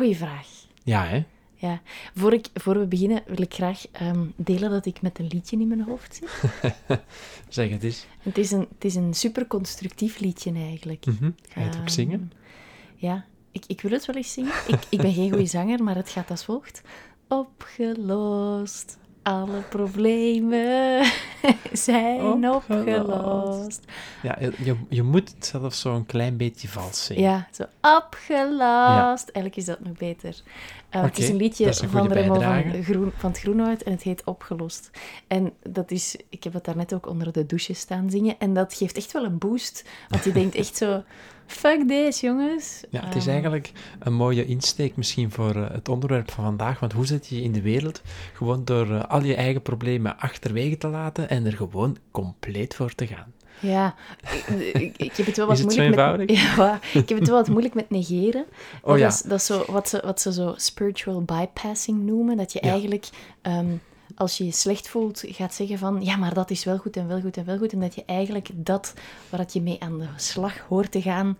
Goeie vraag. Ja, hè? Ja, voor, ik, voor we beginnen wil ik graag ehm, delen dat ik met een liedje in mijn hoofd zit. Zeg het eens. Het is een, het is een super constructief liedje eigenlijk. Mhm. Ga je het ook Ehm, zingen? Ja, ik, ik wil het wel eens zingen. Ik, ik ben geen goede zanger, maar het gaat als volgt. Opgelost, alle problemen zijn Opgelost. opgelost. Ja, je, je moet het zelf zo een klein beetje vals zingen. Ja, zo opgelost. Eigenlijk is dat nog beter. Eh, het is een liedje dat is een van Remo van. Groen, van het Groenwoud en het heet Opgelost. En dat is, ik heb het daarnet ook onder de douche staan zingen en dat geeft echt wel een boost. Want je denkt echt zo, fuck this jongens. Ja, het is Ehm, eigenlijk een mooie insteek misschien voor eh, het onderwerp van vandaag. Want hoe zet je je in de wereld? Gewoon door eh, al je eigen problemen achterwege te laten en er gewoon compleet voor te gaan. Ja, ik, ik, heb het wel wat Is het moeilijk met... eenvoudig? Ja, ik heb het wel wat moeilijk met negeren. Oh ja. dat, is, dat is zo, wat, ze, wat ze zo spiritual bypassing noemen. Dat je Ja. eigenlijk, ehm, als je je slecht voelt, gaat zeggen van... Ja, maar dat is wel goed en wel goed en wel goed. En dat je eigenlijk dat waar je mee aan de slag hoort te gaan...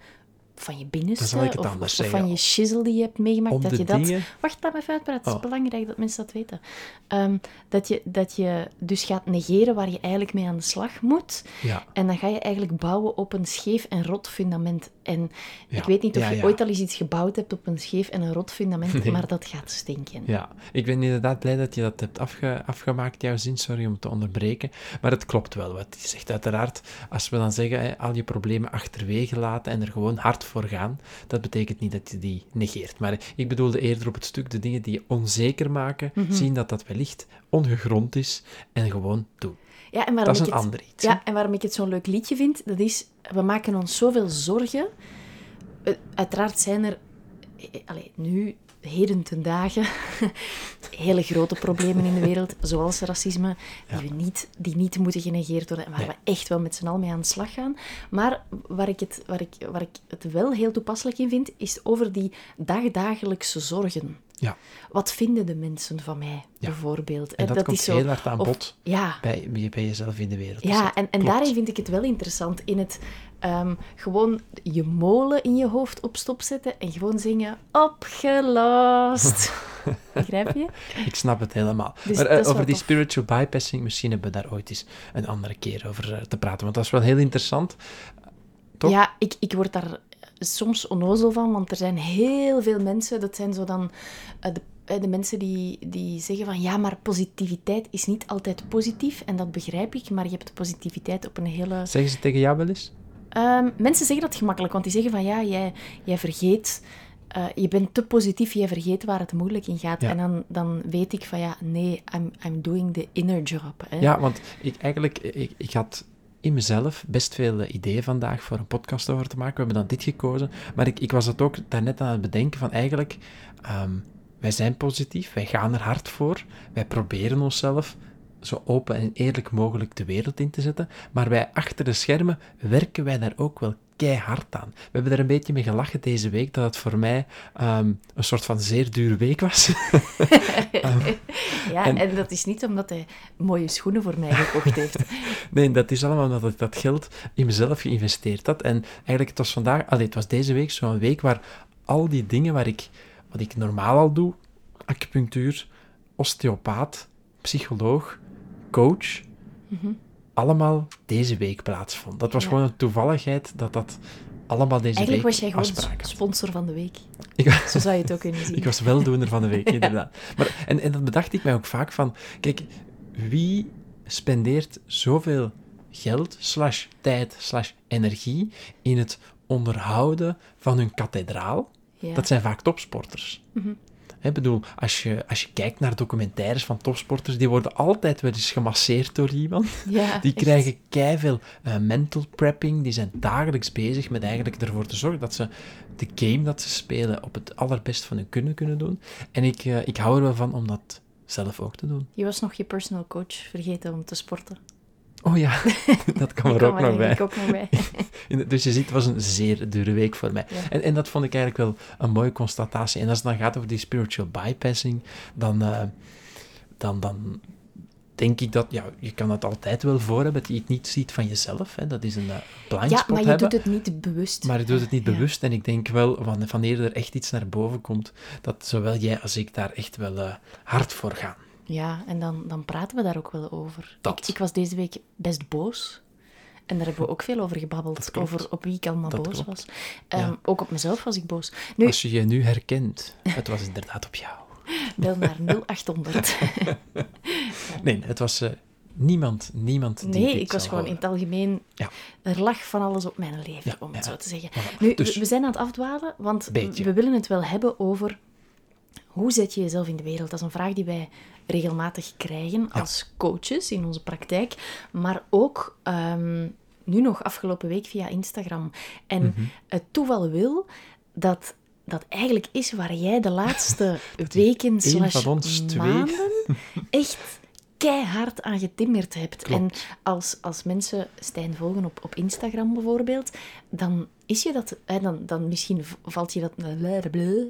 Van je binnenste, of, van je shizzle die je hebt meegemaakt, Om dat je dat... dingen- Wacht, laat me even uitpraten. Het is Oh. belangrijk dat mensen dat weten. Ehm, dat, je, dat je dus gaat negeren waar je eigenlijk mee aan de slag moet. Ja. En dan ga je eigenlijk bouwen op een scheef en rot fundament. En Ja, ik weet niet of ja, je ooit al eens iets gebouwd hebt op een scheef en een rot fundament, Nee. maar dat gaat stinken. Ja, ik ben inderdaad blij dat je dat hebt afge- afgemaakt, jouw zin. Sorry om te onderbreken. Maar het klopt wel wat je zegt. Uiteraard, als we dan zeggen, hè, al je problemen achterwege laten en er gewoon hard voor gaan, dat betekent niet dat je die negeert. Maar ik bedoelde eerder op het stuk de dingen die je onzeker maken, Mhm. zien dat dat wellicht ongegrond is en gewoon doen. Ja, en waarom Dat is ik een het, ander iets. hè? Ja, en waarom ik het zo'n leuk liedje vind, dat is, we maken ons zoveel zorgen. Eh, Uiteraard zijn er, eh, allee, nu, heden ten dagen, hele grote problemen in de wereld, zoals racisme, die, we niet, die niet moeten genegeerd worden en waar Nee. we echt wel met z'n allen mee aan de slag gaan. Maar waar ik, het, waar, ik, waar ik het wel heel toepasselijk in vind, is over die dagdagelijkse zorgen. Ja, Wat vinden de mensen van mij, Ja. bijvoorbeeld? en Eh, dat, komt is zo- heel hard aan of- bod Ja, bij, bij jezelf in de wereld. ja, zetten. en, en daarin vind ik het wel interessant. In het ehm, gewoon je molen in je hoofd op stop zetten en gewoon zingen opgelost. Begrijp je? Ik snap het helemaal. Dus maar eh, over die tof. spiritual bypassing, misschien hebben we daar ooit eens een andere keer over eh, te praten. Want dat is wel heel interessant. Toch? Ja, ik, ik word daar soms onnozel van, want er zijn heel veel mensen, dat zijn zo dan eh, de, eh, de mensen die, die zeggen van ja, maar positiviteit is niet altijd positief. En dat begrijp ik, maar je hebt positiviteit op een hele... Zeggen ze tegen jou wel eens? Ehm, mensen zeggen dat gemakkelijk, want die zeggen van ja, jij, jij vergeet, eh, je bent te positief, jij vergeet waar het moeilijk in gaat. Ja. En dan, dan weet ik van ja, nee, I'm, I'm doing the inner job. Hè. Ja, want ik, eigenlijk, ik, ik had in mezelf best veel eh, ideeën vandaag voor een podcast over te maken. We hebben dan dit gekozen. Maar ik, ik was het ook daarnet aan het bedenken van eigenlijk, ehm, wij zijn positief, wij gaan er hard voor, wij proberen onszelf zo open en eerlijk mogelijk de wereld in te zetten. Maar wij achter de schermen werken wij daar ook wel keihard aan. We hebben er een beetje mee gelachen deze week, dat het voor mij ehm, een soort van zeer dure week was. ja, en... dat is niet omdat hij mooie schoenen voor mij gekocht heeft. nee, dat is allemaal omdat ik dat geld in mezelf geïnvesteerd had. En eigenlijk, het was vandaag, allee, het was deze week zo'n week waar al die dingen waar ik, wat ik normaal al doe, acupunctuur, osteopaat, psycholoog, coach, mhm. Allemaal deze week plaatsvond. Dat was gewoon een toevalligheid dat dat allemaal deze Eigenlijk week was jij gewoon sponsor van de week. Ik, Zo zou je het ook kunnen zien. ik was weldoener van de week, inderdaad. Maar, en, en dat bedacht ik mij ook vaak van... Kijk, wie spendeert zoveel geld, slash tijd, slash energie in het onderhouden van hun kathedraal? Dat zijn vaak topsporters. Mm ik bedoel, als je, als je kijkt naar documentaires van topsporters, die worden altijd wel eens gemasseerd door iemand. Ja, die krijgen keiveel uh, mental prepping, die zijn dagelijks bezig met eigenlijk ervoor te zorgen dat ze de game dat ze spelen op het allerbest van hun kunnen kunnen doen. En ik, uh, ik hou er wel van om dat zelf ook te doen. Je was nog je personal coach vergeten om te sporten. Oh ja, dat kan er ook nog bij. Ook nog bij. dus je ziet, het was een zeer dure week voor mij. En, en dat vond ik eigenlijk wel een mooie constatatie. En als het dan gaat over die spiritual bypassing, dan, uh, dan, dan denk ik dat, ja, je kan het altijd wel voor hebben, dat je het niet ziet van jezelf. Hè. Dat is een uh, blind ja, maar je doet het niet bewust. Maar je doet het niet bewust. En ik denk wel, wanneer er echt iets naar boven komt, dat zowel jij als ik daar echt wel uh, hard voor gaan. Ja, en dan, dan praten we daar ook wel over. Ik, ik was deze week best boos. En daar hebben we ook veel over gebabbeld. Over op wie ik allemaal boos was. Um, Ook op mezelf was ik boos. Nu, Als je je nu herkent, het was inderdaad op jou. Bel naar 0800. nee, het was uh, niemand, niemand die Nee, ik was gewoon in het algemeen... Ja. Er lag van alles op mijn leven, om het zo te zeggen. Nu, dus, we zijn aan het afdwalen, want we willen het wel hebben over... Hoe zet je jezelf in de wereld? Dat is een vraag die wij regelmatig krijgen als coaches in onze praktijk, maar ook um, nu nog afgelopen week via Instagram. En mhm. het toeval wil dat dat eigenlijk is waar jij de laatste weken slash maanden echt keihard aan getimmerd hebt. En als, als mensen Stijn volgen op, op Instagram bijvoorbeeld, dan is je dat, hè, dan, dan misschien valt je dat,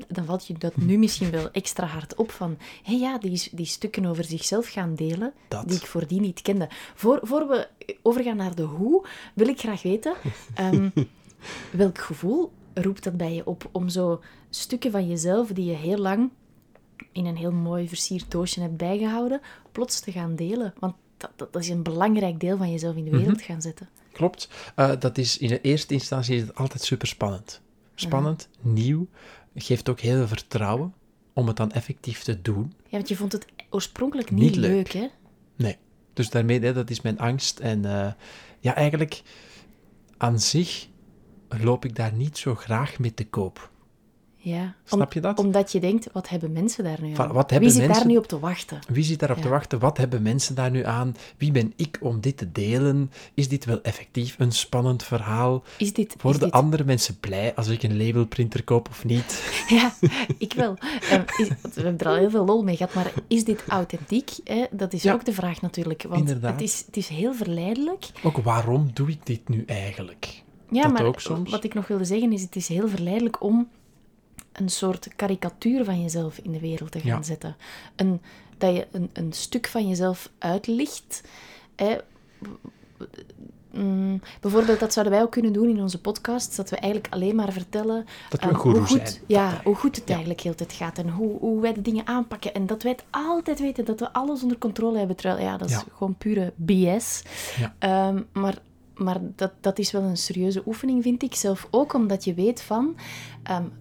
dan valt je dat nu misschien wel extra hard op van, hé ja, die, die stukken over zichzelf gaan delen, die ik voordien niet kende. Voor, voor we overgaan naar de hoe, wil ik graag weten, um, welk gevoel roept dat bij je op om zo stukken van jezelf die je heel lang in een heel mooi versierd doosje hebt bijgehouden, plots te gaan delen. Want dat, dat, is een belangrijk deel van jezelf in de wereld mhm. gaan zetten. Klopt. Uh, dat is in de eerste instantie is het altijd super spannend. Spannend, nieuw, geeft ook heel veel vertrouwen om het dan effectief te doen. Ja, want je vond het oorspronkelijk niet, leuk. hè? Nee. Dus daarmee, hè, dat is mijn angst. En uh, ja, eigenlijk aan zich loop ik daar niet zo graag mee te koop. Ja. Snap je dat? Omdat je denkt, wat hebben mensen daar nu aan? Wie zit daar nu op te wachten? Wie zit daar op te wachten? Wat hebben mensen daar nu aan? Wie ben ik om dit te delen? Is dit wel effectief een spannend verhaal? Is dit, Worden andere mensen blij als ik een labelprinter koop of niet? Ja, ik wel. Um, we hebben er al heel veel lol mee gehad, maar is dit authentiek? Hè? Dat is ook de vraag natuurlijk. Want Inderdaad. Het, is, het is heel verleidelijk. Ook waarom doe ik dit nu eigenlijk? Ja, dat maar wat ik nog wilde zeggen is, het is heel verleidelijk om een soort karikatuur van jezelf in de wereld te gaan zetten. Een, dat je een, een stuk van jezelf uitlicht. Hè. Mm, bijvoorbeeld, dat zouden wij ook kunnen doen in onze podcast, dat we eigenlijk alleen maar vertellen dat we um, hoe, goed, zijn. Ja, hoe goed het eigenlijk heel tijd gaat en hoe, hoe wij de dingen aanpakken. En dat wij het altijd weten, dat we alles onder controle hebben. Terwijl, ja, dat is gewoon pure BS. Um, maar maar dat, dat is wel een serieuze oefening, vind ik zelf ook, omdat je weet van... Um,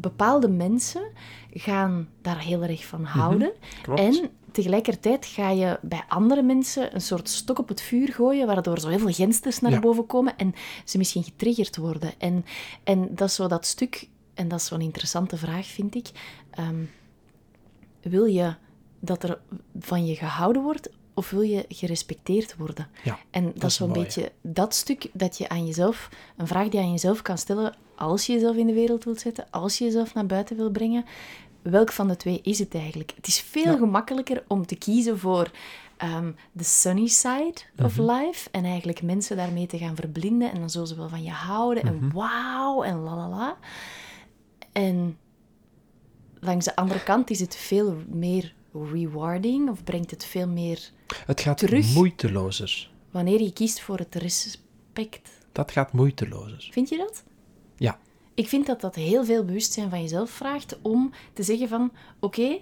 bepaalde mensen gaan daar heel erg van mhm, houden. en tegelijkertijd ga je bij andere mensen een soort stok op het vuur gooien, waardoor zo heel veel gensters naar boven komen en ze misschien getriggerd worden. En, en dat is zo dat stuk, en dat is een interessante vraag, vind ik. Ehm, wil je dat er van je gehouden wordt, of wil je gerespecteerd worden? Ja, en dat, is zo'n beetje dat stuk dat je aan jezelf, een vraag die je aan jezelf kan stellen als je jezelf in de wereld wilt zetten, als je jezelf naar buiten wil brengen. Welk van de twee is het eigenlijk? Het is veel gemakkelijker om te kiezen voor ehm, de sunny side of Mhm. life. En eigenlijk mensen daarmee te gaan verblinden. En dan zullen ze wel van je houden. Mhm. En wauw, en la la la. En langs de andere kant is het veel meer rewarding. Of brengt het veel meer Het gaat Terug. moeitelozer. wanneer je kiest voor het respect. Dat gaat moeitelozer. Vind je dat? Ik vind dat dat heel veel bewustzijn van jezelf vraagt om te zeggen van, oké,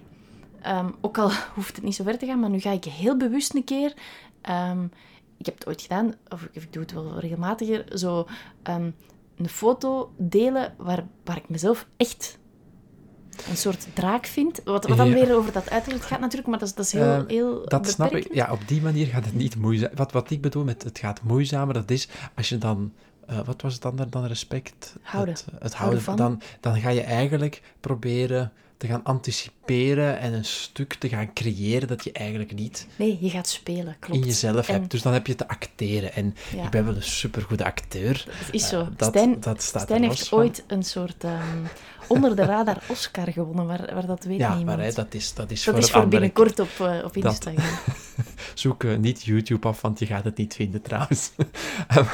ehm, ook al hoeft het niet zo ver te gaan, maar nu ga ik heel bewust een keer, ehm, ik heb het ooit gedaan, of ik, ik doe het wel regelmatiger, zo ehm, een foto delen waar, waar ik mezelf echt een soort draak vind. Wat, wat dan Ja. weer over dat uiterlijk gaat natuurlijk, maar dat is, dat is heel, Ehm, heel Dat snap ik. beperkend. Ja, op die manier gaat het niet moeizaam. Wat, wat ik bedoel met het gaat moeizamer, dat is als je dan... eh, wat was het ander dan respect? Houden. Het, het houden van. Dan, dan ga je eigenlijk proberen te gaan anticiperen en een stuk te gaan creëren dat je eigenlijk niet Nee, je gaat spelen, klopt. in jezelf En- hebt. Dus dan heb je te acteren. En Ja. ik ben wel een supergoede acteur. Het is zo. Eh, dat, Stijn, dat staat Stijn heeft van. ooit een soort ehm, onder de radar Oscar gewonnen, waar, waar dat weet Ja, niemand. maar hè, dat is, dat is dat voor is voor binnenkort op, eh, op Dat- Instagram. Zoek eh, niet YouTube af, want je gaat het niet vinden trouwens. Ehm,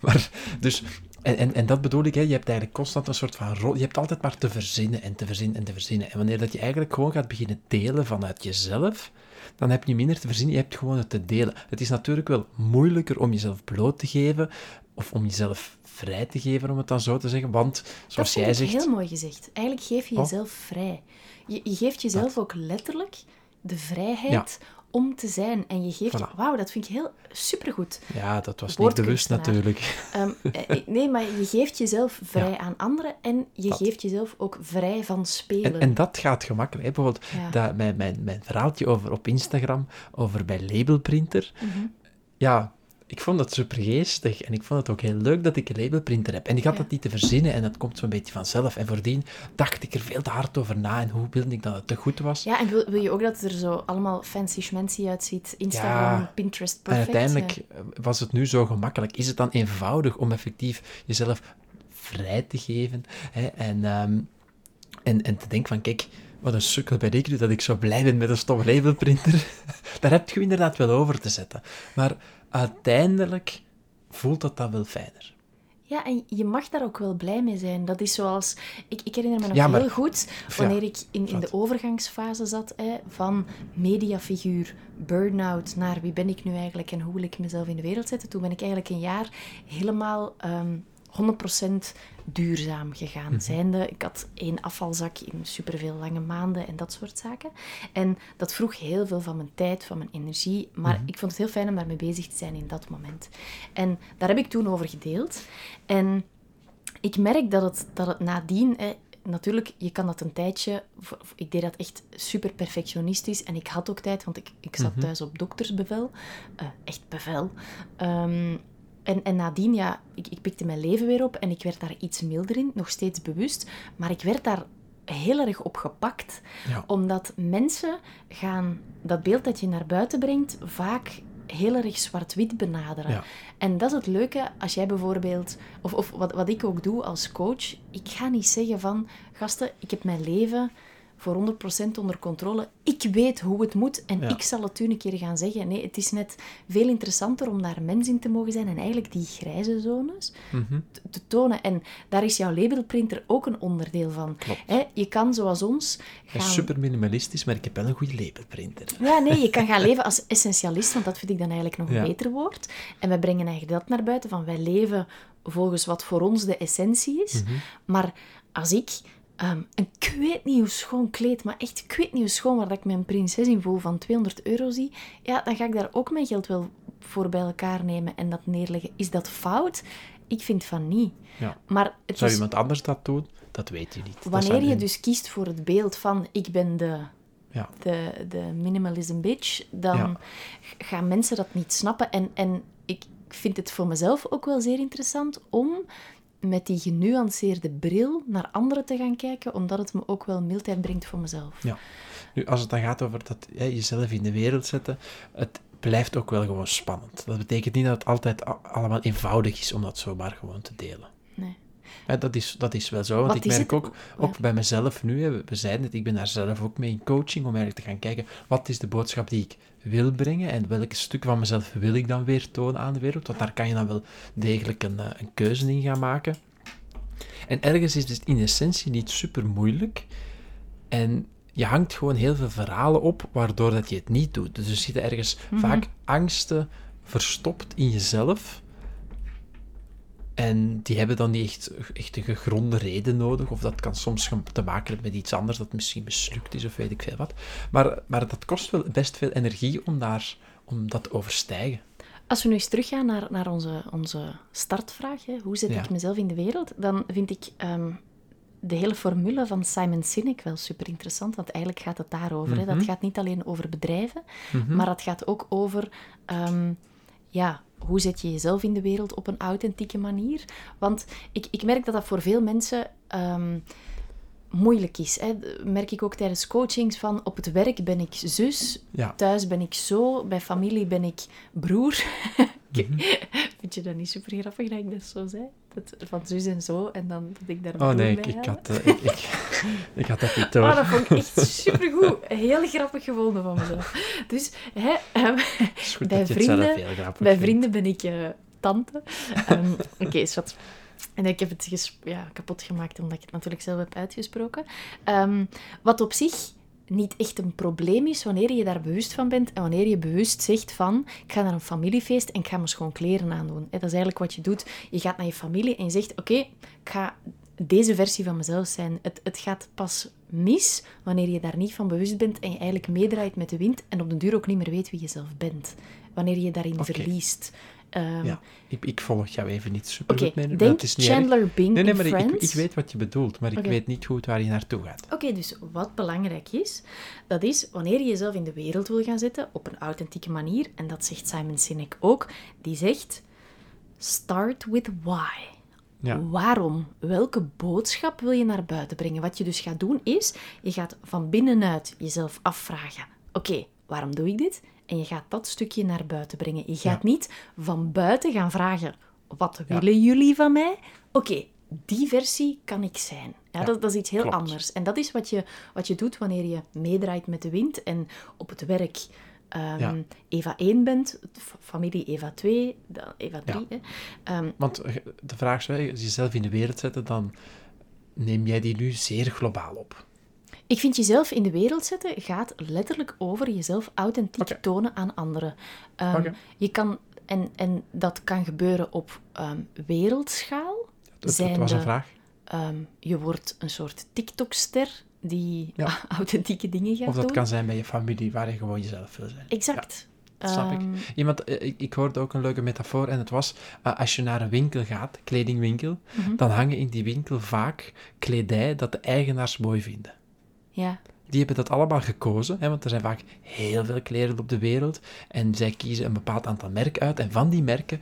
maar, dus, en, en, en dat bedoel ik, hè, je hebt eigenlijk constant een soort van rol. Je hebt altijd maar te verzinnen en te verzinnen en te verzinnen. En wanneer dat je eigenlijk gewoon gaat beginnen delen vanuit jezelf, dan heb je minder te verzinnen, je hebt gewoon het te delen. Het is natuurlijk wel moeilijker om jezelf bloot te geven, of om jezelf vrij te geven, om het dan zo te zeggen. Want, zoals jij zegt, heel mooi gezegd. Eigenlijk geef je Oh. jezelf vrij. Je, je geeft jezelf ook letterlijk de vrijheid om te zijn. En je geeft... Voilà. Wauw, dat vind ik heel supergoed. ja, dat was niet bewust natuurlijk. Ehm, eh, nee, maar je geeft jezelf vrij Ja. aan anderen en je Dat. geeft jezelf ook vrij van spelen. En, en dat gaat gemakkelijk. Hè? Bijvoorbeeld Ja. dat, mijn, mijn, mijn verhaaltje over, op Instagram over mijn labelprinter. Mhm. Ja, ik vond dat super geestig. En ik vond het ook heel leuk dat ik een labelprinter heb. En ik had dat niet te verzinnen en dat komt zo'n beetje vanzelf. En voordien dacht ik er veel te hard over na. En hoe wilde ik dat het te goed was. Ja, en wil, wil je ook dat het er zo allemaal fancy schmancy uitziet? Instagram, Ja. Pinterest, en perfect. uiteindelijk ja. eh, was het nu zo gemakkelijk. Is het dan eenvoudig om effectief jezelf vrij te geven? Hè? En, ehm, en, en te denken van, kijk, wat een sukkel ben ik nu dat ik zo blij ben met een stof labelprinter. Daar heb je inderdaad wel over te zetten. Maar uiteindelijk voelt dat dan wel fijner. Ja, en je mag daar ook wel blij mee zijn. Dat is zoals... Ik, ik herinner me nog Ja, maar- heel goed, wanneer ik in, in de overgangsfase zat, hè, van mediafiguur, burn-out, naar wie ben ik nu eigenlijk en hoe wil ik mezelf in de wereld zetten. Toen ben ik eigenlijk een jaar helemaal ehm 100% duurzaam gegaan. Mhm. Zijnde, ik had één afvalzak in superveel lange maanden en dat soort zaken. En dat vroeg heel veel van mijn tijd, van mijn energie. Maar Mhm. ik vond het heel fijn om daarmee bezig te zijn in dat moment. En daar heb ik toen over gedeeld. En ik merk dat het, dat het nadien... Hè, natuurlijk, je kan dat een tijdje... Ik deed dat echt super perfectionistisch. En ik had ook tijd, want ik, ik zat Mhm. thuis op doktersbevel. Eh, echt bevel. Ehm, en, en nadien, ja, ik, ik pikte mijn leven weer op en ik werd daar iets milder in, nog steeds bewust. Maar ik werd daar heel erg op gepakt, Ja. omdat mensen gaan dat beeld dat je naar buiten brengt vaak heel erg zwart-wit benaderen. Ja. En dat is het leuke als jij bijvoorbeeld, of, of wat, wat ik ook doe als coach, ik ga niet zeggen van, gasten, ik heb mijn leven voor 100% onder controle. Ik weet hoe het moet en Ja. ik zal het u een keer gaan zeggen. Nee, het is net veel interessanter om daar mens in te mogen zijn en eigenlijk die grijze zones Mhm. te, te tonen. En daar is jouw labelprinter ook een onderdeel van. Je kan zoals ons gaan... is super minimalistisch, maar ik heb wel een goede labelprinter. Ja, nee, je kan gaan leven als essentialist, want dat vind ik dan eigenlijk nog een beter woord. En wij brengen eigenlijk dat naar buiten, van wij leven volgens wat voor ons de essentie is. Mhm. Maar als ik ehm, een ik weet niet hoe schoon kleed, maar echt ik weet niet hoe schoon, waar dat ik mijn prinses in voel van 200 euro zie, ja, dan ga ik daar ook mijn geld wel voor bij elkaar nemen en dat neerleggen. Is dat fout? Ik vind van niet. Ja. Maar het Zou is... iemand anders dat doen? Dat weet je niet. Wanneer je dus kiest voor het beeld van ik ben de, Ja. de, de minimalism bitch, dan Ja. gaan mensen dat niet snappen. En, en ik vind het voor mezelf ook wel zeer interessant om met die genuanceerde bril naar anderen te gaan kijken, omdat het me ook wel mildheid brengt voor mezelf. Ja. Nu, als het dan gaat over dat, hè, jezelf in de wereld zetten, het blijft ook wel gewoon spannend. Dat betekent niet dat het altijd allemaal eenvoudig is om dat zomaar gewoon te delen. Nee. Ja, dat, is, dat is wel zo, want Wat ik merk ook, ook bij mezelf nu, we zeiden het, ik ben daar zelf ook mee in coaching, om eigenlijk te gaan kijken, wat is de boodschap die ik wil brengen en welk stuk van mezelf wil ik dan weer tonen aan de wereld, want daar kan je dan wel degelijk een, eh, een keuze in gaan maken. En ergens is het in essentie niet super moeilijk en je hangt gewoon heel veel verhalen op, waardoor dat je het niet doet. Dus er zitten ergens vaak angsten verstopt in jezelf, en die hebben dan niet echt, echt een gegronde reden nodig. Of dat kan soms te maken hebben met iets anders dat misschien mislukt is of weet ik veel wat. Maar, maar dat kost wel best veel energie om, daar, om dat te overstijgen. Als we nu eens teruggaan naar, naar onze, onze startvraag, hè, hoe zet Ja. ik mezelf in de wereld, dan vind ik ehm, de hele formule van Simon Sinek wel super interessant, want eigenlijk gaat het daarover. hè. Dat Mhm. gaat niet alleen over bedrijven, maar het gaat ook over ehm, ja, hoe zet je jezelf in de wereld op een authentieke manier. Want ik, ik merk dat dat voor veel mensen ehm, moeilijk is. Hè. Merk ik ook tijdens coachings van op het werk ben ik zus, Ja. thuis ben ik zo, bij familie ben ik broer. Mhm. Vind je dat niet super grappig dat ik dat zo zei? Dat, van zus en zo, en dan dat ik daar Oh nee, ik, had, eh, ik, ik, ik had dat niet door. Oh, dat vond ik echt supergoed. Heel grappig gevonden van mezelf. Dus hè, ehm, bij vrienden- bij vrienden ben ik eh, tante. Ehm, Oké, schat. En ik heb het ges- ja, kapot gemaakt omdat ik het natuurlijk zelf heb uitgesproken. Ehm, wat op zich niet echt een probleem is wanneer je daar bewust van bent en wanneer je bewust zegt van ik ga naar een familiefeest en ik ga mijn schoon kleren aandoen. Dat is eigenlijk wat je doet. Je gaat naar je familie en je zegt oké, ik ga deze versie van mezelf zijn. Het, het gaat pas mis wanneer je daar niet van bewust bent en je eigenlijk meedraait met de wind en op den duur ook niet meer weet wie je zelf bent. Wanneer je daarin verliest. Ehm, Ja, ik, ik volg jou even niet super goed mee, maar denk het is niet erg. Chandler Bing Nee, nee, maar ik, ik weet wat je bedoelt, maar ik weet niet goed waar je naartoe gaat. Oké, dus wat belangrijk is, dat is wanneer je jezelf in de wereld wil gaan zetten op een authentieke manier, en dat zegt Simon Sinek ook, die zegt: Start with why. Ja. Waarom? Welke boodschap wil je naar buiten brengen? Wat je dus gaat doen is, je gaat van binnenuit jezelf afvragen: Oké, waarom doe ik dit? En je gaat dat stukje naar buiten brengen. Je gaat Ja. niet van buiten gaan vragen: Wat willen jullie van mij? Oké, die versie kan ik zijn. Ja, Ja, dat, dat is iets heel klopt. anders. En dat is wat je, wat je doet wanneer je meedraait met de wind en op het werk ehm, Ja. Eva 1 bent, familie Eva 2, dan Eva 3. Hè. Ehm, Want eh, de vraag is, als je jezelf in de wereld zetten, dan neem jij die nu zeer globaal op. ik vind jezelf in de wereld zetten gaat letterlijk over jezelf authentiek tonen aan anderen. Ehm. Je kan, en, en dat kan gebeuren op ehm, wereldschaal. Dat, dat was een vraag. ehm, je wordt een soort TikTok-ster die Ja. authentieke dingen gaat Of dat doen. kan zijn bij je familie, waar je gewoon jezelf wil zijn. Exact. Dat snap ik. Iemand, eh, ik. Ik hoorde ook een leuke metafoor en het was, eh, als je naar een winkel gaat, kledingwinkel, Mhm. dan hangen in die winkel vaak kledij dat de eigenaars mooi vinden. Ja. Die hebben dat allemaal gekozen, hè, want er zijn vaak heel veel kleren op de wereld en zij kiezen een bepaald aantal merken uit en van die merken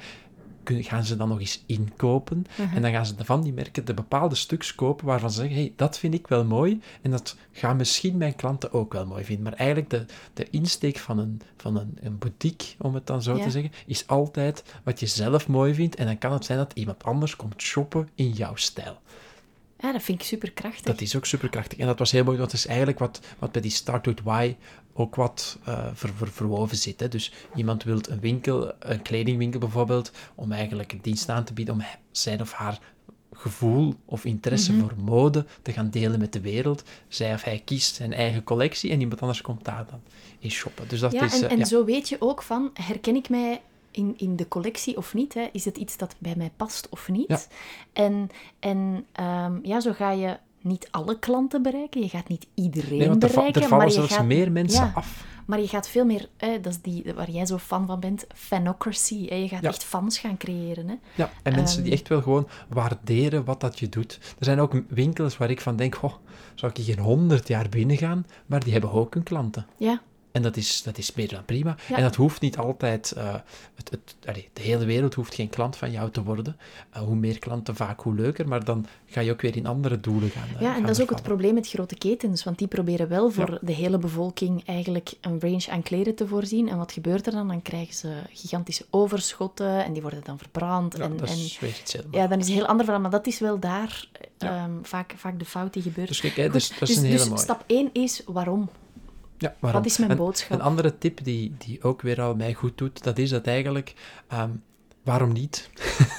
gaan ze dan nog eens inkopen Mhm. en dan gaan ze van die merken de bepaalde stuks kopen waarvan ze zeggen, hey, dat vind ik wel mooi en dat gaan misschien mijn klanten ook wel mooi vinden. Maar eigenlijk de, de insteek van een, van een, een boutique, om het dan zo Ja. te zeggen, is altijd wat je zelf mooi vindt en dan kan het zijn dat iemand anders komt shoppen in jouw stijl. Ja, dat vind ik super krachtig. Dat is ook superkrachtig. En dat was heel mooi, want dat is eigenlijk wat, wat bij die Start With Why ook wat eh, ver, ver- verwoven zit. Hè. Dus iemand wil een winkel, een kledingwinkel bijvoorbeeld, om eigenlijk een dienst aan te bieden om zijn of haar gevoel of interesse Mhm. voor mode te gaan delen met de wereld. Zij of hij kiest zijn eigen collectie en iemand anders komt daar dan in shoppen. Dus dat ja, is... en, eh, en ja. zo weet je ook van, herken ik mij in, in de collectie of niet? Hè? Is het iets dat bij mij past of niet? Ja. En, en ehm, ja, zo ga je niet alle klanten bereiken. Je gaat niet iedereen Nee, want er, bereiken. er vallen maar je zelfs gaat, meer mensen ja, af. Maar je gaat veel meer, hè, dat is die waar jij zo fan van bent, fanocracy. Hè? Je gaat Ja. echt fans gaan creëren. Hè? Ja, en mensen die Ehm. echt wel gewoon waarderen wat dat je doet. Er zijn ook winkels waar ik van denk, oh, zou ik hier geen honderd jaar binnen gaan? Maar die hebben ook hun klanten. Ja, En dat is, dat is meer dan prima. Ja. En dat hoeft niet altijd... eh, het, het, allee, de hele wereld hoeft geen klant van jou te worden. Eh, hoe meer klanten, vaak hoe leuker. Maar dan ga je ook weer in andere doelen gaan. eh, Ja, en gaan dat is ook het probleem met grote ketens, want die proberen wel voor Ja. de hele bevolking eigenlijk een range aan kleren te voorzien. En wat gebeurt er dan? Dan krijgen ze gigantische overschotten en die worden dan verbrand. Ja, en, dat is weer iets helemaal. ja, dan is het een heel ander verhaal, maar dat is wel daar ehm, vaak, vaak de fout die gebeurt. Dus kijk, hè, Goed, dus, dat is dus, een hele dus mooie. stap 1 is waarom? Ja, waarom? Wat is mijn Een- boodschap? Een andere tip die, die ook weer al mij goed doet, dat is dat eigenlijk... ehm, waarom niet?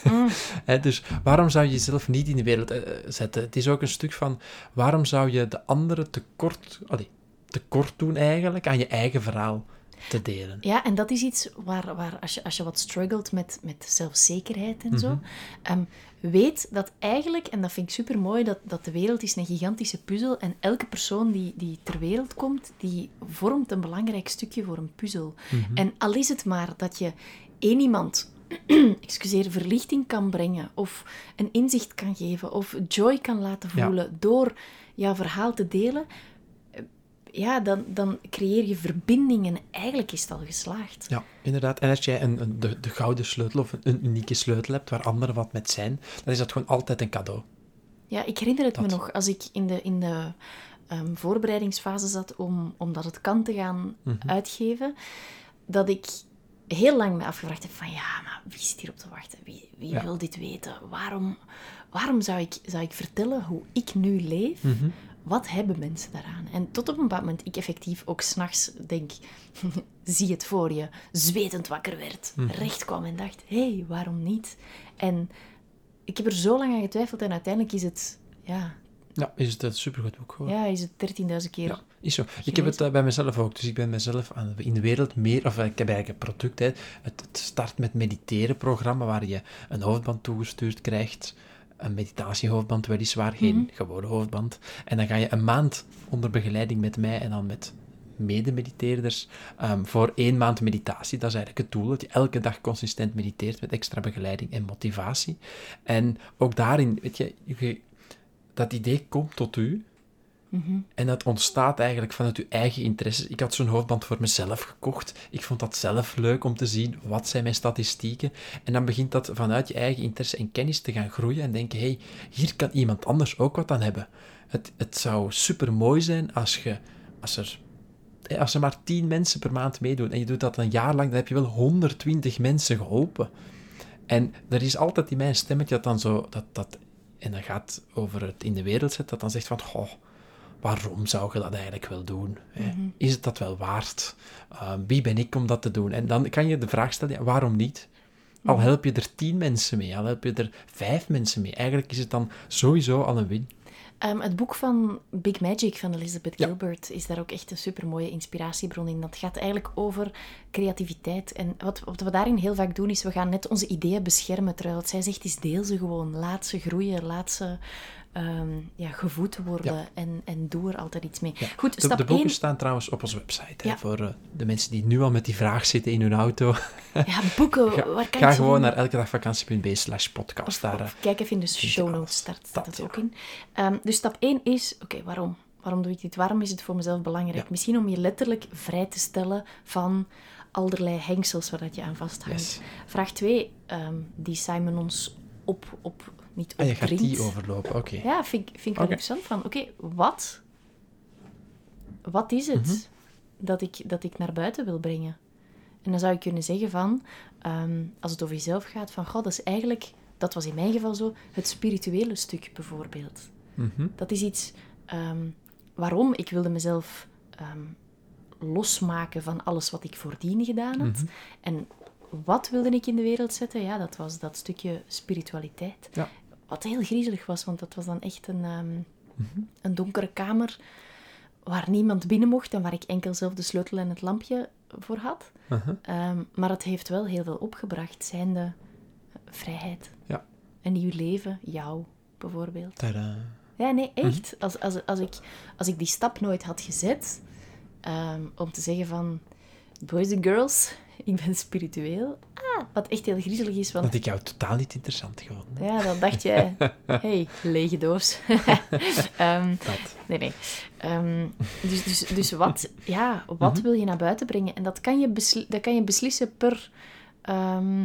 Mm. Dus waarom zou je jezelf niet in de wereld eh, zetten? Het is ook een stuk van... Waarom zou je de anderen tekort, allee, tekort doen eigenlijk aan je eigen verhaal te delen? Ja, en dat is iets waar, waar als, je, als je wat struggelt met, met zelfzekerheid en zo, Mhm. ehm, weet dat eigenlijk, en dat vind ik super mooi, dat, dat de wereld is een gigantische puzzel en elke persoon die, die ter wereld komt, die vormt een belangrijk stukje voor een puzzel. Mhm. En al is het maar dat je één iemand excuseer, verlichting kan brengen, of een inzicht kan geven, of joy kan laten Ja. voelen door jouw verhaal te delen, ja, dan, dan creëer je verbinding en eigenlijk is het al geslaagd. Ja, inderdaad. En als jij een, een- de, de gouden sleutel of een, een unieke sleutel hebt waar anderen wat met zijn, dan is dat gewoon altijd een cadeau. Ja, ik herinner het me nog als ik in de, in de ehm, voorbereidingsfase zat om, om dat het kan te gaan Mhm. uitgeven, dat ik heel lang me afgevraagd heb van ja, maar wie zit hier op te wachten? Wie, wie Ja. wil dit weten? Waarom, waarom zou, ik, zou ik vertellen hoe ik nu leef? Mhm. Wat hebben mensen daaraan? En tot op een bepaald moment ik effectief ook s'nachts denk, zie het voor je, zwetend wakker werd, Mhm. recht kwam en dacht, hé, hey, waarom niet? En ik heb er zo lang aan getwijfeld en uiteindelijk is het, ja, Ja, is het een supergoed boek geworden. ja is het 13.000 keer. Ja, is zo. Ik heb het eh, bij mezelf ook. Dus ik ben mezelf aan, in de wereld meer... Of eh, ik heb eigenlijk een product. Hè. Het, het start met mediteren programma waar je een hoofdband toegestuurd krijgt. Een meditatiehoofdband weliswaar, geen Mhm. gewone hoofdband. En dan ga je een maand onder begeleiding met mij en dan met medemediteerders ehm, voor één maand meditatie. Dat is eigenlijk het doel, dat je elke dag consistent mediteert met extra begeleiding en motivatie. En ook daarin, weet je, je- dat idee komt tot u, En dat ontstaat eigenlijk vanuit uw eigen interesses. Ik had zo'n hoofdband voor mezelf gekocht. Ik vond dat zelf leuk om te zien wat zijn mijn statistieken. En dan begint dat vanuit je eigen interesse en kennis te gaan groeien en denken, hey, hier kan iemand anders ook wat aan hebben. Het, het zou super mooi zijn als, je, als, er, als er maar 10 mensen per maand meedoen en je doet dat een jaar lang, dan heb je wel 120 mensen geholpen. En er is altijd in mijn stemmetje dat dan zo, dat, dat, en dat gaat over het in de wereld zetten, dat dan zegt van, goh, waarom zou je dat eigenlijk wel doen? hè? Mhm. Is het dat wel waard? Uh, wie ben ik om dat te doen? En dan kan je de vraag stellen, ja, waarom niet? Al Mhm. help je er tien mensen mee, al help je er vijf mensen mee. Eigenlijk is het dan sowieso al een win. Ehm, het boek van Big Magic van Elizabeth Ja. Gilbert is daar ook echt een supermooie inspiratiebron in. Dat gaat eigenlijk over creativiteit. En wat, wat we daarin heel vaak doen, is we gaan net onze ideeën beschermen. Terwijl wat zij zegt, is deel ze gewoon. Laat ze groeien, laat ze ehm, ja, gevoed worden. Ja. En, en doe er altijd iets mee. Ja. Goed, De, stap de boeken 1. staan trouwens op onze website. Hè, voor eh, de mensen die nu al met die vraag zitten in hun auto. Ja, boeken. Ga, waar kan ga gewoon naar elkedagvakantie.be slash podcast. Of, Daar, eh, of kijk even in de show notes, staat, staat Dat, ook in. Ehm, dus stap 1 is, oké, waarom? Waarom doe ik dit? Waarom is het voor mezelf belangrijk? Misschien om je letterlijk vrij te stellen van allerlei hengsels waar dat je aan vasthangt. Yes. Vraag 2, die Simon ons op, op niet Ah, je gaat die overlopen, oké. Ja, vind, ik- vind ik wel Oké. interessant. Van, oké, wat? Wat is het Mhm. dat, ik, dat ik naar buiten wil brengen? En dan zou je kunnen zeggen van, ehm, als het over jezelf gaat, van, god, dat is eigenlijk, dat was in mijn geval zo, het spirituele stuk bijvoorbeeld. Mhm. Dat is iets ehm, waarom ik wilde mezelf ehm, losmaken van alles wat ik voordien gedaan had. Mhm. En wat wilde ik in de wereld zetten? Ja, dat was dat stukje spiritualiteit. Ja. Wat heel griezelig was, want dat was dan echt een, ehm, Mhm. een donkere kamer waar niemand binnen mocht en waar ik enkel zelf de sleutel en het lampje voor had. Ehm, maar het heeft wel heel veel opgebracht, zijnde vrijheid. Ja. Een nieuw leven, jou bijvoorbeeld. Ja, nee, Mhm. echt. Als, als, als, ik, als ik die stap nooit had gezet, ehm, om te zeggen van... Boys and girls, ik ben spiritueel. Ja, wat echt heel griezelig is, want Dat ik jou totaal niet interessant gevonden. ja, dan dacht jij, hey, lege doos. Ehm, Dat. nee, nee. Ehm, dus, dus, dus wat, ja, wat Mhm. wil je naar buiten brengen? En dat kan je, dat kan je beslissen per, ehm,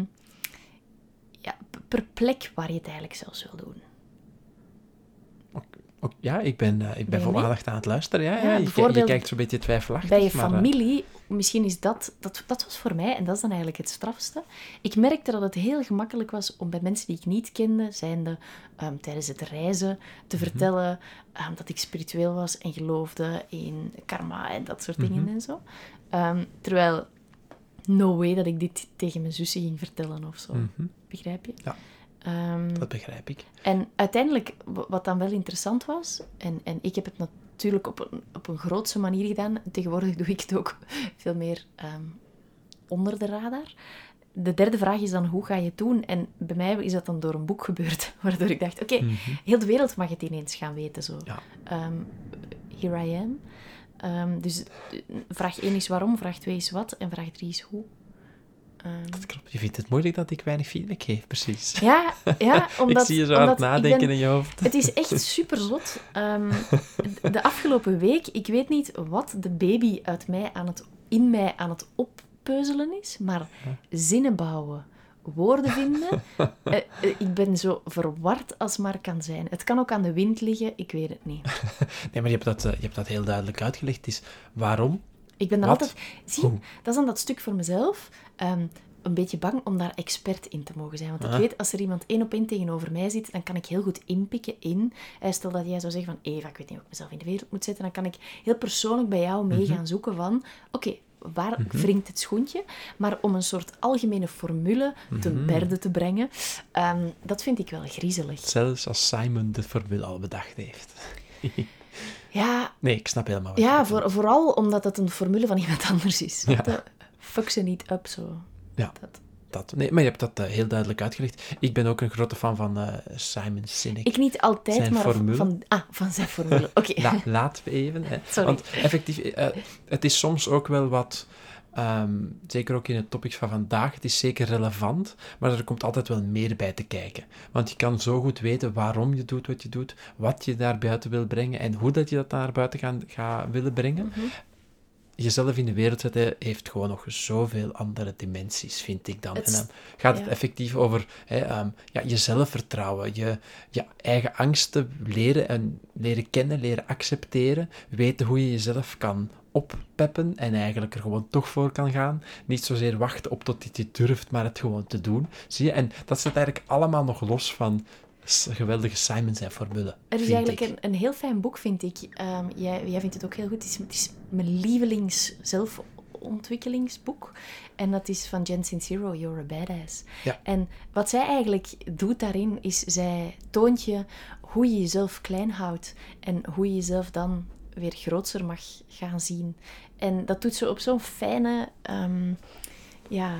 ja, per plek waar je het eigenlijk zelfs wil doen. Ja, ik ben, eh, ik ben Ben je aandacht aan het luisteren. Ja, Ja, ja, je, je kijkt zo'n beetje twijfelachtig. Bij je eh, familie, misschien is dat, dat... Dat was voor mij, en dat is dan eigenlijk het strafste. Ik merkte dat het heel gemakkelijk was om bij mensen die ik niet kende, zijnde ehm, tijdens het reizen, te Mhm. vertellen ehm, dat ik spiritueel was en geloofde in karma en dat soort dingen Mhm. en zo. Ehm, terwijl, no way dat ik dit tegen mijn zussen ging vertellen of zo. mhm, Begrijp je? Ja. Dat begrijp ik. en uiteindelijk, wat dan wel interessant was, en, en ik heb het natuurlijk op een, op een grootse manier gedaan, tegenwoordig doe ik het ook veel meer ehm, onder de radar. De derde vraag is dan, hoe ga je het doen? En bij mij is dat dan door een boek gebeurd, waardoor ik dacht, oké, Mhm. heel de wereld mag het ineens gaan weten. Zo. Ja. Ehm, here I am. Ehm, dus eh, vraag 1 is waarom, vraag 2 is wat en vraag 3 is hoe. Ehm, Dat klopt. Je vindt het moeilijk dat ik weinig feedback geef, precies. ja, ja, omdat... ik zie je zo aan het nadenken ben- in je hoofd. Het is echt super zot. de afgelopen week, ik weet niet wat de baby uit mij aan het, in mij aan het oppeuzelen is, maar zinnen bouwen, woorden vinden. eh, eh, ik ben zo verward als maar kan zijn. Het kan ook aan de wind liggen, ik weet het niet. Nee, maar je hebt dat, eh, je hebt dat heel duidelijk uitgelegd. Het is waarom? Ik ben dan Wat? altijd... Zie, dat is dan dat stuk voor mezelf. ehm, een beetje bang om daar expert in te mogen zijn. Want ik Ah. weet, als er iemand één op één tegenover mij zit, dan kan ik heel goed inpikken in... eh, Stel dat jij zou zeggen van, Eva, ik weet niet hoe ik mezelf in de wereld moet zetten, dan kan ik heel persoonlijk bij jou mee Mhm. gaan zoeken van... Oké, waar wringt het schoentje? Maar om een soort algemene formule te berde te brengen, ehm, dat vind ik wel griezelig. Zelfs als Simon de formule al bedacht heeft. Ja, Nee, ik snap helemaal wat ja voor, vooral omdat het een formule van iemand anders is. Ja. Fuck ze niet up, zo. Ja. Dat. Dat. Nee, maar je hebt dat eh, heel duidelijk uitgelegd. Ik ben ook een grote fan van eh, Simon Sinek. Ik niet altijd, Zijn maar formule? van... Ah, van zijn formule. Oké. La, laten we even. Hè. Sorry. Want effectief, eh, het is soms ook wel wat, ehm, zeker ook in het topic van vandaag, het is zeker relevant, maar er komt altijd wel meer bij te kijken. Want je kan zo goed weten waarom je doet wat je doet, wat je daar buiten wil brengen en hoe dat je dat naar buiten gaat willen brengen. Mhm. Jezelf in de wereld zetten heeft gewoon nog zoveel andere dimensies, vind ik dan. En dan gaat het effectief over hè, ehm, ja, je zelfvertrouwen, je, je eigen angsten leren en leren kennen, leren accepteren, weten hoe je jezelf kan oppeppen en eigenlijk er gewoon toch voor kan gaan. Niet zozeer wachten op tot je het durft, maar het gewoon te doen. Zie je? En dat zit eigenlijk allemaal nog los van geweldige Simon zijn formule. Er is eigenlijk een, een heel fijn boek, vind ik. Ehm, jij, jij vindt het ook heel goed. Het is, het is mijn lievelings zelfontwikkelingsboek. En dat is van Jen Sincero, You're a Badass. Ja. En wat zij eigenlijk doet daarin, is zij toont je hoe je jezelf klein houdt. En hoe je jezelf dan weer groter mag gaan zien. En dat doet ze op zo'n fijne... ehm, ja,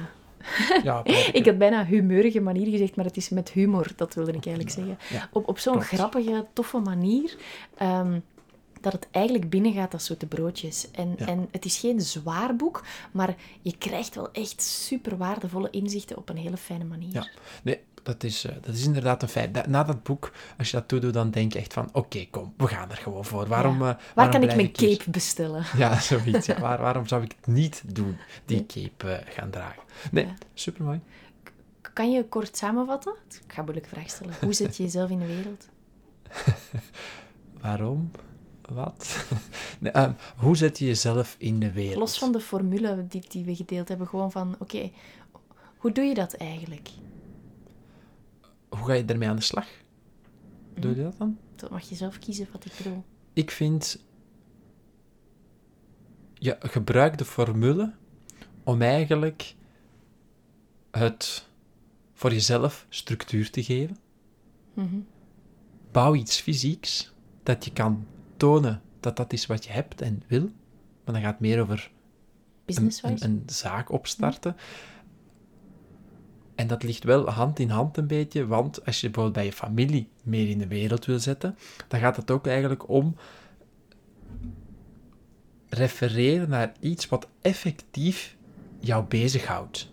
Ja, ik had bijna humeurige manier gezegd, maar het is met humor, dat wilde ik eigenlijk zeggen. Ja, op op zo'n grappige, toffe manier, ehm, dat het eigenlijk binnengaat als zoete broodjes. En, Ja. en het is geen zwaar boek, maar je krijgt wel echt super waardevolle inzichten op een hele fijne manier. Ja, nee, dat is, eh, dat is inderdaad een feit. Na dat boek, als je dat toedoet, dan denk je echt van, oké, kom, we gaan er gewoon voor. Waarom, Ja. eh, Waar waarom kan ik mijn hier? cape bestellen? Ja, zoiets. Ja. Waar, waarom zou ik het niet doen, die cape eh, gaan dragen? Nee, Ja. supermooi. Kan je kort samenvatten? Ik ga een moeilijke vraag stellen. Hoe zet je jezelf in de wereld? Waarom? Wat? nee, ehm, hoe zet je jezelf in de wereld? Los van de formule die, die we gedeeld hebben, gewoon van, oké, hoe doe je dat eigenlijk? Hoe ga je ermee aan de slag? Doe Mhm. je dat dan? Dat mag je zelf kiezen wat ik bedoel. Ik vind... Je gebruikt de formule om eigenlijk het voor jezelf structuur te geven. Mhm. Bouw iets fysieks dat je kan tonen dat dat is wat je hebt en wil. Maar dan gaat het meer over een, een, een zaak opstarten. En dat ligt wel hand in hand een beetje, want als je bijvoorbeeld bij je familie meer in de wereld wil zetten, dan gaat het ook eigenlijk om refereren naar iets wat effectief jou bezighoudt.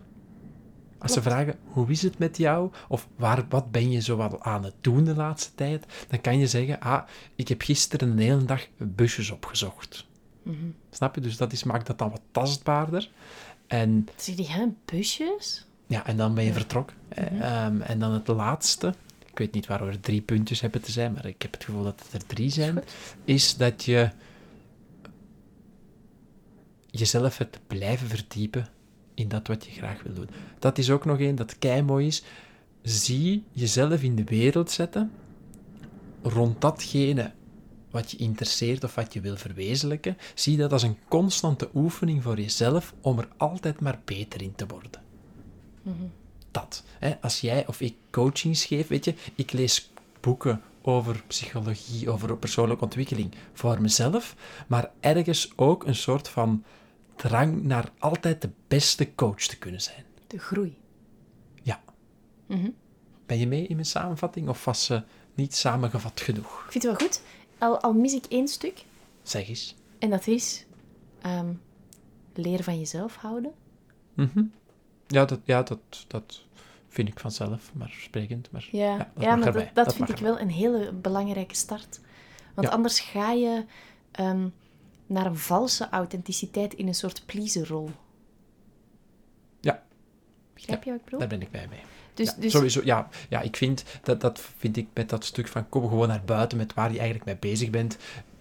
Als ze vragen, hoe is het met jou? Of waar, wat ben je zo wat aan het doen de laatste tijd? Dan kan je zeggen, ah, ik heb gisteren een hele dag busjes opgezocht. Mhm. Snap je? Dus dat is, maakt dat dan wat tastbaarder. En, Zeg die, hè, busjes? Ja, en dan ben je vertrokken. Mhm. Ehm, en dan het laatste, ik weet niet waarom er drie puntjes hebben te zijn, maar ik heb het gevoel dat het er drie zijn, goed. is dat je jezelf hebt blijven verdiepen in dat wat je graag wil doen. Dat is ook nog één dat kei mooi is. Zie jezelf in de wereld zetten rond datgene wat je interesseert of wat je wil verwezenlijken. Zie dat als een constante oefening voor jezelf om er altijd maar beter in te worden. Dat. Hè? Als jij of ik coachings geef, weet je, ik lees boeken over psychologie, over persoonlijke ontwikkeling voor mezelf, maar ergens ook een soort van drang naar altijd de beste coach te kunnen zijn. De groei. Ja. Mhm. Ben je mee in mijn samenvatting of was ze niet samengevat genoeg? Ik vind het wel goed. Al, al mis ik één stuk. Zeg eens. En dat is ehm, leren van jezelf houden. Mhm. Ja, dat, ja dat, dat vind ik vanzelf, maar sprekend. Maar, Ja, dat ja, mag maar dat, dat, Dat vind ik wel een hele belangrijke start. Want Ja. anders ga je ehm, naar een valse authenticiteit in een soort pleaserrol. Ja. Begrijp je wat ik bedoel? Daar ben ik bij mee. Dus, ja, dus Sowieso, ja, ja, ik vind dat, dat vind ik met dat stuk van kom gewoon naar buiten met waar je eigenlijk mee bezig bent.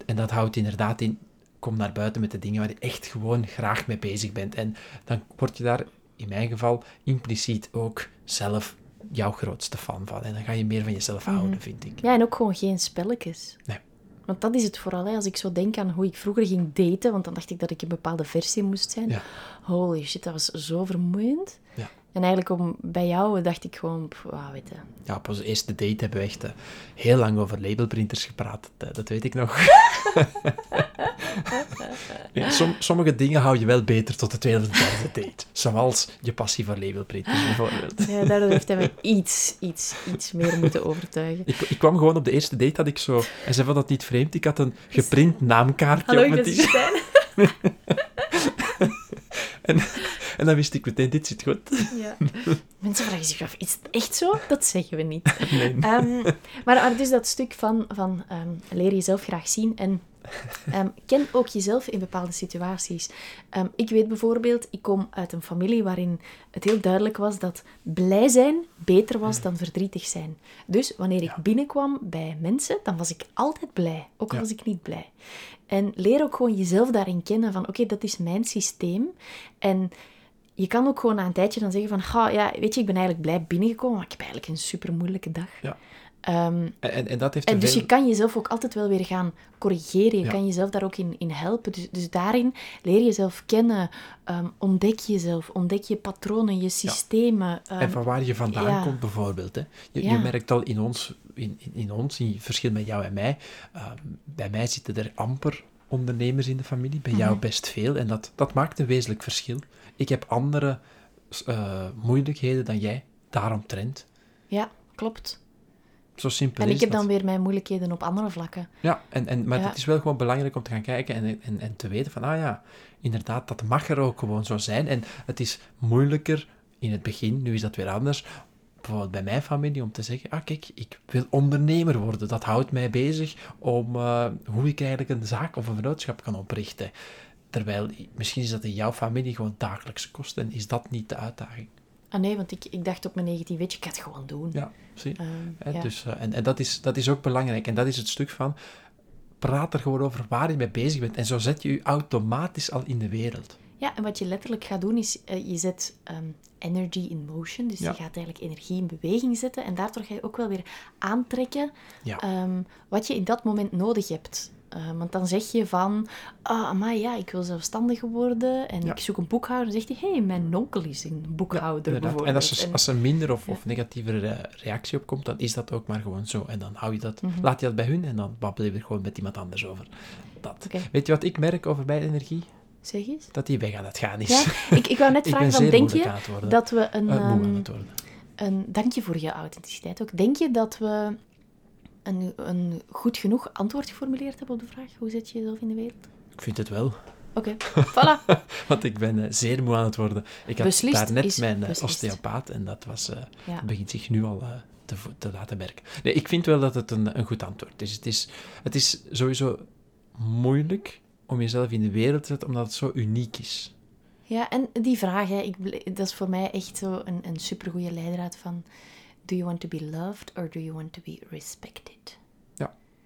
En dat houdt inderdaad in, kom naar buiten met de dingen waar je echt gewoon graag mee bezig bent. En dan word je daar, in mijn geval, impliciet ook zelf jouw grootste fan van. En dan ga je meer van jezelf houden, vind ik. Ja, en ook gewoon geen spelletjes. Nee. Want dat is het vooral. Hè. Als ik zo denk aan hoe ik vroeger ging daten, want dan dacht ik dat ik een bepaalde versie moest zijn. Ja. Holy shit, dat was zo vermoeiend. Ja. En eigenlijk om, bij jou dacht ik gewoon, ah, weet je. Ja, op onze eerste date hebben we echt eh, heel lang over labelprinters gepraat. Dat, dat weet ik nog. Ja, som- sommige dingen hou je wel beter tot de tweede of de derde date. Zoals je passie voor labelprinters bijvoorbeeld. Ja, daardoor heeft hij me iets, iets, iets meer moeten overtuigen. Ik, ik kwam gewoon op de eerste date, had ik zo... En ze vond dat niet vreemd. Ik had een geprint naamkaartje Hallo, op ik mijn. Stijn. En, en dan wist ik meteen, dit zit goed. Ja. Mensen vragen zich af, is het echt zo? Dat zeggen we niet. Nee. Ehm, maar, is dat stuk van, van ehm, leer jezelf graag zien en ehm, ken ook jezelf in bepaalde situaties. Ik weet bijvoorbeeld, ik kom uit een familie waarin het heel duidelijk was dat blij zijn beter was dan verdrietig zijn. Dus wanneer ik binnenkwam bij mensen, dan was ik altijd blij, ook al Ja. was ik niet blij. En leer ook gewoon jezelf daarin kennen van, oké, dat is mijn systeem. En je kan ook gewoon na een tijdje dan zeggen van, "Ga, ja, weet je, ik ben eigenlijk blij binnengekomen, maar ik heb eigenlijk een super moeilijke dag. Ja. Ehm, En, en, en dat heeft en dus veel- je kan jezelf ook altijd wel weer gaan corrigeren. Je Ja. kan jezelf daar ook in, in helpen. Dus, dus daarin leer jezelf kennen. ehm, ontdek jezelf. Ontdek je patronen, je systemen. ehm, En van waar je vandaan ja. komt, bijvoorbeeld. Hè. Je, Ja. je merkt al in ons, in, in, in ons, in verschil met jou en mij. bij mij zitten er amper ondernemers in de familie, bij Mhm. jou best veel. En dat, dat maakt een wezenlijk verschil. Ik heb andere eh, moeilijkheden dan jij, daaromtrent. ja, klopt. Zo simpel En ik heb dan weer mijn moeilijkheden op andere vlakken. Ja, en, en, maar Ja. het is wel gewoon belangrijk om te gaan kijken en, en, en te weten van, ah ja, inderdaad, dat mag er ook gewoon zo zijn. En het is moeilijker in het begin, nu is dat weer anders, bijvoorbeeld bij mijn familie, om te zeggen, ah kijk, ik wil ondernemer worden. Dat houdt mij bezig om eh, hoe ik eigenlijk een zaak of een vennootschap kan oprichten. Terwijl, misschien is dat in jouw familie gewoon dagelijkse kosten en is dat niet de uitdaging. Ah nee, want ik, ik dacht op mijn 19, weet je, ik ga het gewoon doen. Ja, zie je? Ehm, ja. Dus, eh, en en dat, is, dat is ook belangrijk. En dat is het stuk van, praat er gewoon over waar je mee bezig bent. En zo zet je je automatisch al in de wereld. Ja, en wat je letterlijk gaat doen is, eh, je zet ehm, energy in motion. Dus Ja. je gaat eigenlijk energie in beweging zetten. En daardoor ga je ook wel weer aantrekken Ja. ehm, wat je in dat moment nodig hebt. Eh, want dan zeg je van, ah, maar ja, ik wil zelfstandig worden en Ja. ik zoek een boekhouder. Dan zegt hij, hé, hey, mijn onkel is een boekhouder bijvoorbeeld. En als er, als er minder of, Ja. of negatieve re- reactie op komt, dan is dat ook maar gewoon zo. En dan hou je dat, Mhm. laat je dat bij hun en dan babbel je er gewoon met iemand anders over. Dat. Weet je wat ik merk over mijn energie? Zeg eens. Dat die weg aan het gaan is. Ja, ik, ik wou net vragen, van, denk je dat we een... Eh, moe aan ehm, het worden. een dank je voor je authenticiteit ook. Denk je dat we een, een goed genoeg antwoord geformuleerd hebben op de vraag hoe zet je jezelf in de wereld? Ik vind het wel. Oké, voilà. Want ik ben eh, zeer moe aan het worden. Ik had Beslist daarnet mijn eh, osteopaat en dat was, eh, Ja. begint zich nu al te, te laten merken. Nee, ik vind wel dat het een, een goed antwoord is. Het, is. het is sowieso moeilijk om jezelf in de wereld te zetten, omdat het zo uniek is. Ja, en die vraag, hè, ik, dat is voor mij echt zo een, een supergoeie leidraad van... Do you want to be loved or do you want to be respected?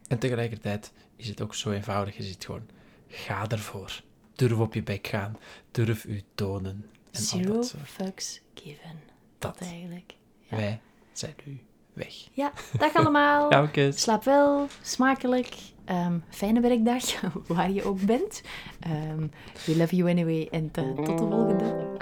En tegelijkertijd is het ook zo eenvoudig. Je zit gewoon, ga ervoor. Durf op je bek gaan. Durf u tonen. En al Zero dat soort. fucks given. Dat Dat. eigenlijk. Ja. Wij zijn nu weg. Ja, dag allemaal. Ja, oké. Slaap wel, smakelijk. Ehm, fijne werkdag, waar je ook bent. Ehm, we love you anyway en eh, tot de volgende.